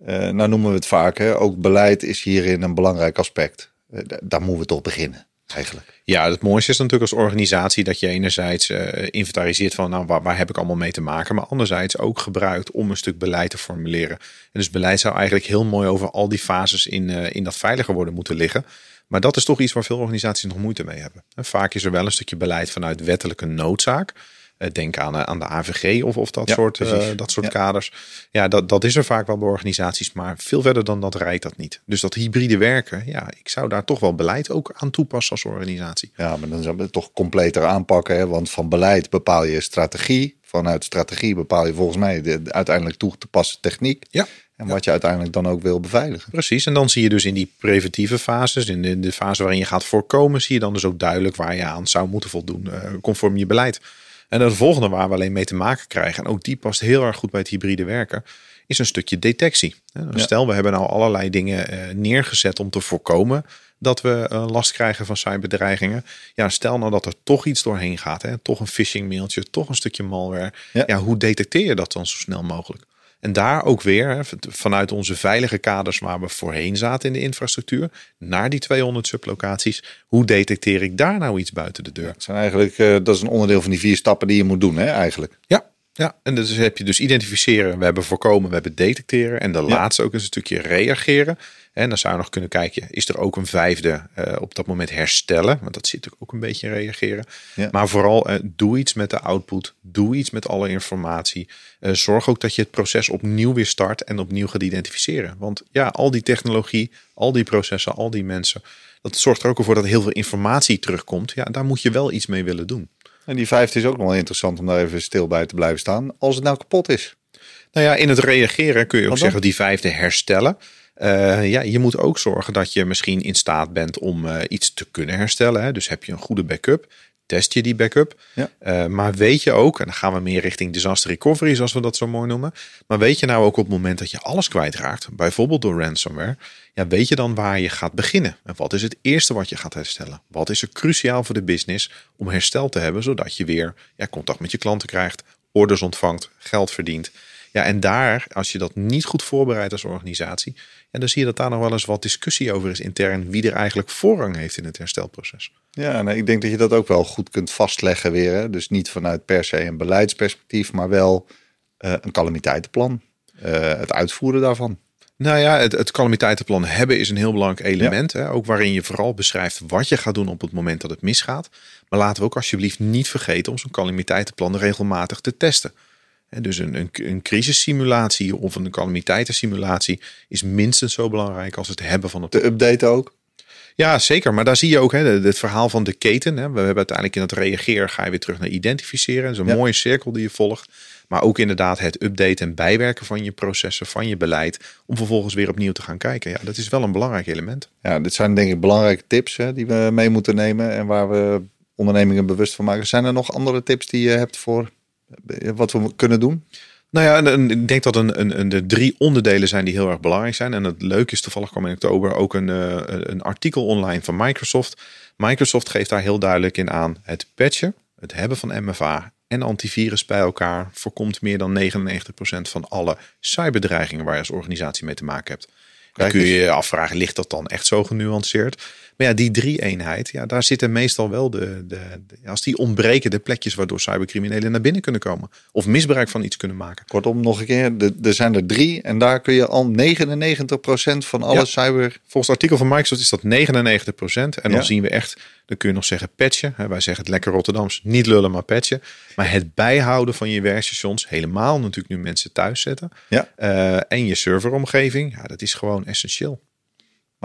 uh, nou noemen we het vaak. Hè? Ook beleid is hierin een belangrijk aspect. Uh, daar moeten we toch beginnen eigenlijk. Ja, het mooiste is natuurlijk als organisatie dat je enerzijds uh, inventariseert van nou, waar, waar, heb ik allemaal mee te maken, maar anderzijds ook gebruikt om een stuk beleid te formuleren. En dus beleid zou eigenlijk heel mooi over al die fases in, in dat veiliger worden moeten liggen. Maar dat is toch iets waar veel organisaties nog moeite mee hebben. Vaak is er wel een stukje beleid vanuit wettelijke noodzaak. Eh, denk aan, eh, aan de AVG of, of dat soort, uh, dat soort kaders. Ja, dat, dat is er vaak wel bij organisaties, maar veel verder dan dat rijdt dat niet. Dus dat hybride werken, ja, ik zou daar toch wel beleid ook aan toepassen als organisatie. Ja, maar dan zou we het toch completer aanpakken. Hè? Want van beleid bepaal je strategie. Vanuit strategie bepaal je volgens mij de, de uiteindelijk toe te passen techniek. Ja. En wat je uiteindelijk dan ook wil beveiligen. Precies, en dan zie je dus in die preventieve fases, in de, de fase waarin je gaat voorkomen, zie je dan dus ook duidelijk waar je aan zou moeten voldoen, uh, conform je beleid. En het volgende waar we alleen mee te maken krijgen, en ook die past heel erg goed bij het hybride werken, is een stukje detectie. Stel, we hebben nou allerlei dingen uh, neergezet om te voorkomen dat we uh, last krijgen van cyberdreigingen. Ja, stel nou dat er toch iets doorheen gaat, hè? toch een phishing mailtje, toch een stukje malware. Ja. ja, hoe detecteer je dat dan zo snel mogelijk? En daar ook weer, vanuit onze veilige kaders waar we voorheen zaten in de infrastructuur, naar die 200 sublocaties, hoe detecteer ik daar nou iets buiten de deur? Ja, zijn eigenlijk, uh, dat is een onderdeel van die vier stappen die je moet doen, hè, eigenlijk. Ja, ja, en dus heb je dus identificeren, we hebben voorkomen, we hebben detecteren. En de ja. laatste ook een stukje reageren. En dan zou je nog kunnen kijken, is er ook een vijfde uh, op dat moment herstellen? Want dat zit natuurlijk ook een beetje in reageren. Ja. Maar vooral uh, doe iets met de output. Doe iets met alle informatie. Uh, zorg ook dat je het proces opnieuw weer start en opnieuw gaat identificeren. Want ja, al die technologie, al die processen, al die mensen. Dat zorgt er ook voor dat heel veel informatie terugkomt. Ja, daar moet je wel iets mee willen doen. En die vijfde is ook nog wel interessant om daar even stil bij te blijven staan. Als het nou kapot is. Nou ja, in het reageren kun je ook zeggen die vijfde herstellen. Uh, ja, je moet ook zorgen dat je misschien in staat bent om uh, iets te kunnen herstellen. Hè. Dus heb je een goede backup, test je die backup. Ja. Uh, maar weet je ook, en dan gaan we meer richting disaster recovery, zoals we dat zo mooi noemen. Maar weet je nou ook op het moment dat je alles kwijtraakt, bijvoorbeeld door ransomware, ja, weet je dan waar je gaat beginnen? En wat is het eerste wat je gaat herstellen? Wat is er cruciaal voor de business om herstel te hebben, zodat je weer ja, contact met je klanten krijgt, orders ontvangt, geld verdient. Ja, en daar, als je dat niet goed voorbereidt als organisatie, en dan zie je dat daar nog wel eens wat discussie over is intern, wie er eigenlijk voorrang heeft in het herstelproces. Ja, nou, ik denk dat je dat ook wel goed kunt vastleggen weer. Hè? Dus niet vanuit per se een beleidsperspectief, maar wel uh, een calamiteitenplan. Uh, het uitvoeren daarvan. Nou ja, het, het calamiteitenplan hebben is een heel belangrijk element. Ja. Hè? Ook waarin je vooral beschrijft wat je gaat doen op het moment dat het misgaat. Maar laten we ook alsjeblieft niet vergeten om zo'n calamiteitenplan regelmatig te testen. Dus een, een, een crisissimulatie of een calamiteitensimulatie is minstens zo belangrijk als het hebben van het. De update ook? Ja, zeker. Maar daar zie je ook hè, het verhaal van de keten. Hè. We hebben uiteindelijk in het reageren ga je weer terug naar identificeren. Dat is een ja. mooie cirkel die je volgt. Maar ook inderdaad het updaten en bijwerken van je processen, van je beleid. Om vervolgens weer opnieuw te gaan kijken. Ja, dat is wel een belangrijk element. Ja, dit zijn denk ik belangrijke tips hè, die we mee moeten nemen. En waar we ondernemingen bewust van maken. Zijn er nog andere tips die je hebt voor wat we kunnen doen? Nou ja, ik denk dat een, een, een, de drie onderdelen zijn die heel erg belangrijk zijn. En het leuke is, toevallig kwam in oktober ook een, uh, een artikel online van Microsoft. Microsoft geeft daar heel duidelijk in aan. Het patchen, het hebben van MFA en antivirus bij elkaar voorkomt meer dan 99% van alle cyberdreigingen waar je als organisatie mee te maken hebt. Dan kun je je afvragen, ligt dat dan echt zo genuanceerd? Maar ja, die drie-eenheid, ja, daar zitten meestal wel de, de, de, als die ontbreken, de plekjes waardoor cybercriminelen naar binnen kunnen komen. Of misbruik van iets kunnen maken. Kortom, nog een keer, er zijn er drie en daar kun je al 99% van alle ja, cyber... Volgens het artikel van Microsoft is dat 99%. En dan ja. zien we echt, dan kun je nog zeggen patchen. Wij zeggen het lekker Rotterdams, niet lullen maar patchen. Maar het bijhouden van je werkstations, helemaal natuurlijk nu mensen thuis zetten. Ja. Uh, en je serveromgeving, ja, dat is gewoon essentieel.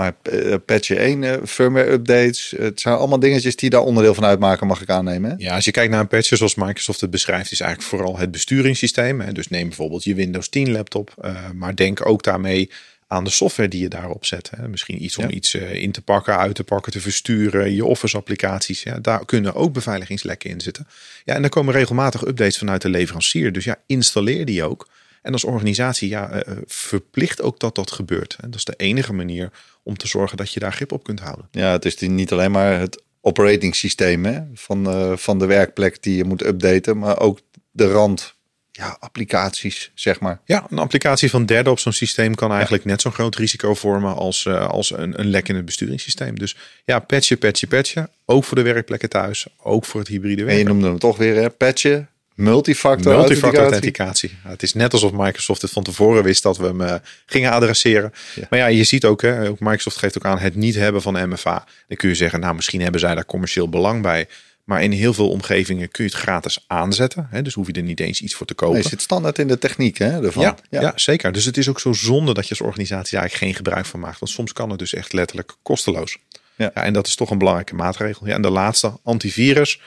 Maar uh, patch 1, uh, firmware updates, het zijn allemaal dingetjes die daar onderdeel van uitmaken, mag ik aannemen. Hè? Ja, als je kijkt naar een patch zoals Microsoft het beschrijft, is eigenlijk vooral het besturingssysteem. Hè? Dus neem bijvoorbeeld je Windows 10 laptop, uh, maar denk ook daarmee aan de software die je daarop zet. Hè? Misschien iets om ja. iets in te pakken, uit te pakken, te versturen, je Office applicaties. Ja? Daar kunnen ook beveiligingslekken in zitten. Ja, en er komen regelmatig updates vanuit de leverancier. Dus ja, installeer die ook. En als organisatie ja, verplicht ook dat dat gebeurt. En dat is de enige manier om te zorgen dat je daar grip op kunt houden. Ja, het is niet alleen maar het operating systeem hè, van, uh, van de werkplek die je moet updaten, maar ook de rand ja, applicaties, zeg maar. Ja, een applicatie van derde op zo'n systeem kan eigenlijk net zo'n groot risico vormen als, uh, als een, een lek in het besturingssysteem. Dus ja, patchen, patchen, patchen. Ook voor de werkplekken thuis, ook voor het hybride werk. En je noemde hem toch weer, hè? patchen, multifactor, multifactor authenticatie. het is net alsof Microsoft het van tevoren wist dat we hem uh, gingen adresseren. Maar ja, je ziet ook, hè, ook Microsoft geeft ook aan het niet hebben van MFA. Dan kun je zeggen, nou misschien hebben zij daar commercieel belang bij. Maar in heel veel omgevingen kun je het gratis aanzetten. Hè? Dus hoef je er niet eens iets voor te kopen. Nee, zit standaard in de techniek hè, ervan. Ja, ja. zeker. Dus het is ook zo zonde dat je als organisatie eigenlijk geen gebruik van maakt. Want soms kan het dus echt letterlijk kosteloos. Ja. ja en dat is toch een belangrijke maatregel. Ja, en de laatste, antivirus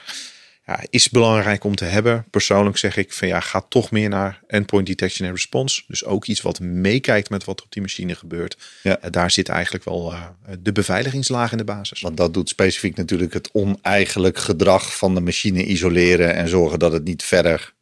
ja, is belangrijk om te hebben. Persoonlijk zeg ik van ja, ga toch meer naar endpoint detection en response. Dus ook iets wat meekijkt met wat op die machine gebeurt. Ja. Uh, daar zit eigenlijk wel uh, de beveiligingslaag in de basis. Want dat doet specifiek natuurlijk het oneigenlijk gedrag van de machine isoleren en zorgen dat het niet verder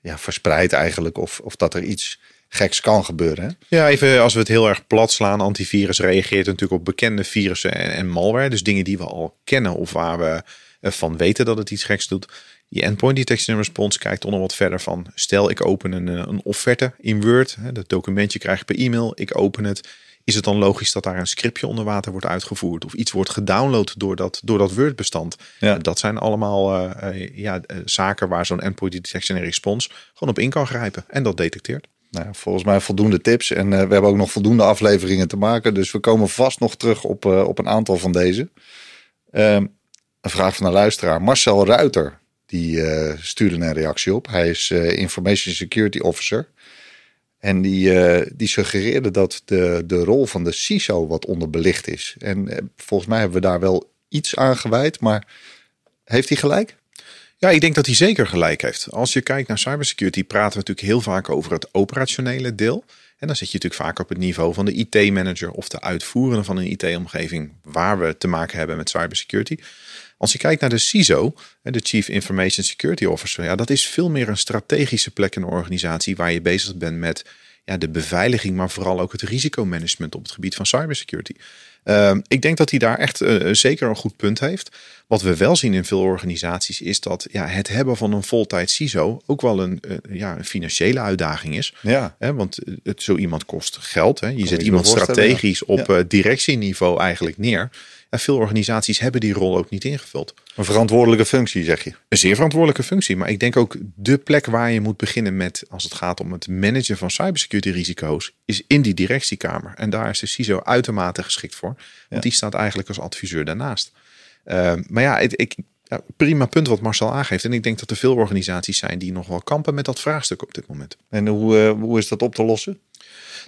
ja, verspreidt eigenlijk. Of, of dat er iets geks kan gebeuren. Hè? Ja, even als we het heel erg plat slaan. Antivirus reageert natuurlijk op bekende virussen en, en malware. Dus dingen die we al kennen of waar we van weten dat het iets geks doet. Die endpoint detection en response kijkt onder wat verder van. Stel, ik open een, eh, een offerte in Word. Dat documentje krijg ik per e-mail. Ik open het. Is het dan logisch dat daar een scriptje onder water wordt uitgevoerd? Of iets wordt gedownload door dat, door dat Word-bestand? Ja. Dat zijn allemaal uh, ja, zaken waar zo'n endpoint detection en response gewoon op in kan grijpen. En dat detecteert. Nou, volgens mij voldoende tips. En we hebben ook nog voldoende afleveringen te maken. Dus we komen vast nog terug op, op een aantal van deze. Ehm, een vraag van een luisteraar. Marcel Ruiter, die uh, stuurde een reactie op. Hij is uh, Information Security Officer. En die, uh, die suggereerde dat de, de rol van de CISO wat onderbelicht is. En volgens mij hebben we daar wel iets aan gewijd, maar heeft hij gelijk? Ja, ik denk dat hij zeker gelijk heeft. Als je kijkt naar cybersecurity, praten we natuurlijk heel vaak over het operationele deel. En dan zit je natuurlijk vaak op het niveau van de IT-manager of de uitvoerende van een IT-omgeving waar we te maken hebben met cybersecurity. Als je kijkt naar de CISO, de Chief Information Security Officer, ja, dat is veel meer een strategische plek in de organisatie waar je bezig bent met ja, de beveiliging, maar vooral ook het risicomanagement op het gebied van cybersecurity. Uh, ik denk dat hij daar echt uh, zeker een goed punt heeft. Wat we wel zien in veel organisaties is dat ja, het hebben van een voltijd CISO ook wel een, uh, ja, een financiële uitdaging is. Ja. Hè, want het, zo iemand kost geld. Hè. Je zet iemand strategisch op directieniveau eigenlijk neer. En veel organisaties hebben die rol ook niet ingevuld. Een verantwoordelijke functie, zeg je? Een zeer verantwoordelijke functie. Maar ik denk ook de plek waar je moet beginnen met, als het gaat om het managen van cybersecurity risico's, is in die directiekamer. En daar is de CISO uitermate geschikt voor. Want die staat eigenlijk als adviseur daarnaast. Uh, maar ja, ik, ik ja, prima punt wat Marcel aangeeft. En ik denk dat er veel organisaties zijn die nog wel kampen met dat vraagstuk op dit moment. En hoe, uh, hoe is dat op te lossen?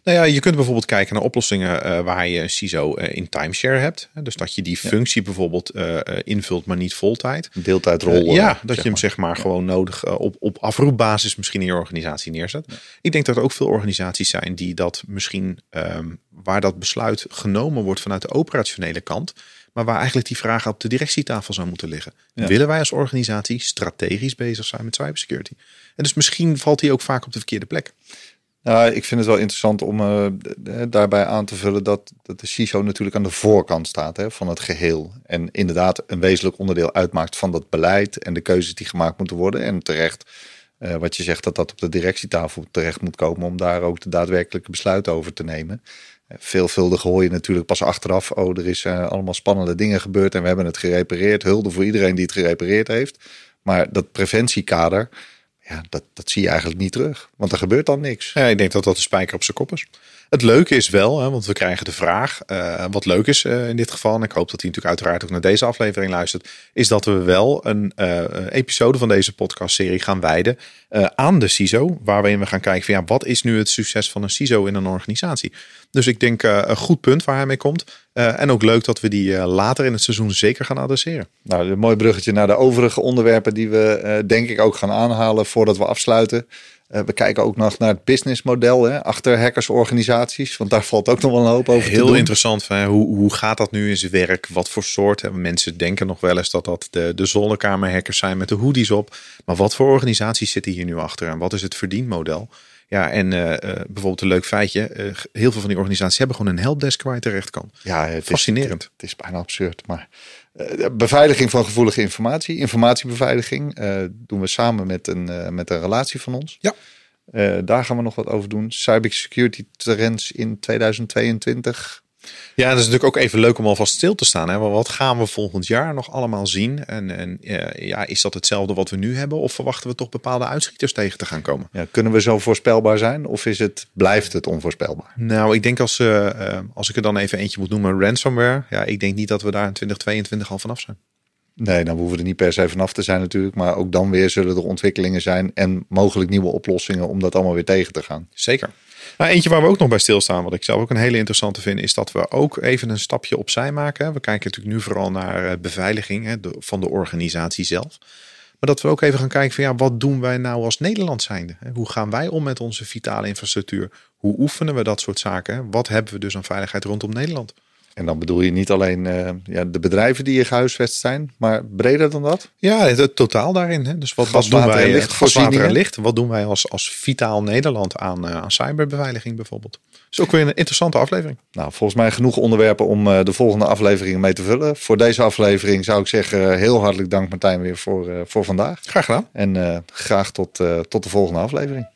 Nou ja, je kunt bijvoorbeeld kijken naar oplossingen uh, waar je CISO uh, in timeshare hebt. Dus dat je die functie bijvoorbeeld uh, invult, maar niet voltijd. Deeltijdrol. ja, dat je hem zeg maar ja. gewoon nodig op, op afroepbasis misschien in je organisatie neerzet. Ja. Ik denk dat er ook veel organisaties zijn die dat misschien, um, waar dat besluit genomen wordt vanuit de operationele kant. Maar waar eigenlijk die vraag op de directietafel zou moeten liggen. Willen wij als organisatie strategisch bezig zijn met cybersecurity? En dus misschien valt die ook vaak op de verkeerde plek. Nou, ik vind het wel interessant om uh, daarbij aan te vullen dat, dat de CISO natuurlijk aan de voorkant staat hè, van het geheel. En inderdaad een wezenlijk onderdeel uitmaakt van dat beleid en de keuzes die gemaakt moeten worden. En terecht, uh, wat je zegt, dat dat op de directietafel terecht moet komen om daar ook de daadwerkelijke besluiten over te nemen. Veelvuldig hoor je natuurlijk pas achteraf, oh er is allemaal spannende dingen gebeurd en we hebben het gerepareerd. Hulde voor iedereen die het gerepareerd heeft. Maar dat preventiekader, ja, dat, dat zie je eigenlijk niet terug. Want er gebeurt dan niks. Ja, ik denk dat dat de spijker op zijn kop is. Het leuke is wel, hè, want we krijgen de vraag, uh, wat leuk is uh, in dit geval, en ik hoop dat hij natuurlijk uiteraard ook naar deze aflevering luistert, is dat we wel een uh, episode van deze podcastserie gaan wijden aan de CISO, waarin we gaan kijken van ja, wat is nu het succes van een CISO in een organisatie. Dus ik denk een goed punt waar hij mee komt. en ook leuk dat we die later in het seizoen zeker gaan adresseren. Nou, een mooi bruggetje naar de overige onderwerpen die we denk ik ook gaan aanhalen voordat we afsluiten. Uh, we kijken ook nog naar het businessmodel hè, achter hackersorganisaties. Want daar valt ook nog wel een hoop over Heel te doen. interessant. Hè? Hoe, hoe gaat dat nu in zijn werk? Wat voor soort? Hè? Mensen denken nog wel eens dat dat de, de zonnekamerhackers zijn met de hoodies op. Maar wat voor organisaties zitten hier nu achter? En wat is het verdienmodel? Ja, en bijvoorbeeld een leuk feitje. heel veel van die organisaties hebben gewoon een helpdesk waar je terecht kan. Ja, het Fascinerend. Is, het, is bijna absurd. Maar beveiliging van gevoelige informatie, informatiebeveiliging, doen we samen met een, met een relatie van ons. Ja. daar gaan we nog wat over doen. Cybersecurity trends in 2022 ja, dat is natuurlijk ook even leuk om alvast stil te staan. Hè? Wat gaan we volgend jaar nog allemaal zien? En, en ja, is dat hetzelfde wat we nu hebben? Of verwachten we toch bepaalde uitschieters tegen te gaan komen? Ja, kunnen we zo voorspelbaar zijn? Of is het, blijft het onvoorspelbaar? Nou, ik denk als, uh, als ik er dan even eentje moet noemen, ransomware. Ja, ik denk niet dat we daar in 2022 al vanaf zijn. Nee, dan hoeven we er niet per se vanaf te zijn natuurlijk. Maar ook dan weer zullen er ontwikkelingen zijn en mogelijk nieuwe oplossingen om dat allemaal weer tegen te gaan. Zeker. Nou, eentje waar we ook nog bij stilstaan, wat ik zelf ook een hele interessante vind, is dat we ook even een stapje opzij maken. We kijken natuurlijk nu vooral naar eh, beveiliging van de organisatie zelf. Maar dat we ook even gaan kijken van ja, wat doen wij nou als Nederland zijnde? Hoe gaan wij om met onze vitale infrastructuur? Hoe oefenen we dat soort zaken? Wat hebben we dus aan veiligheid rondom Nederland? En dan bedoel je niet alleen uh, ja, de bedrijven die hier gehuisvest zijn, maar breder dan dat? Ja, het, totaal daarin. Hè. Dus wat, wat doen wij? Eh, licht, en licht. Wat doen wij als, als vitaal Nederland aan, uh, aan cyberbeveiliging bijvoorbeeld? is ook weer een interessante aflevering. Nou, volgens mij genoeg onderwerpen om uh, de volgende afleveringen mee te vullen. Voor deze aflevering zou ik zeggen heel hartelijk dank Martijn weer voor, voor vandaag. Graag gedaan. En graag tot, tot de volgende aflevering.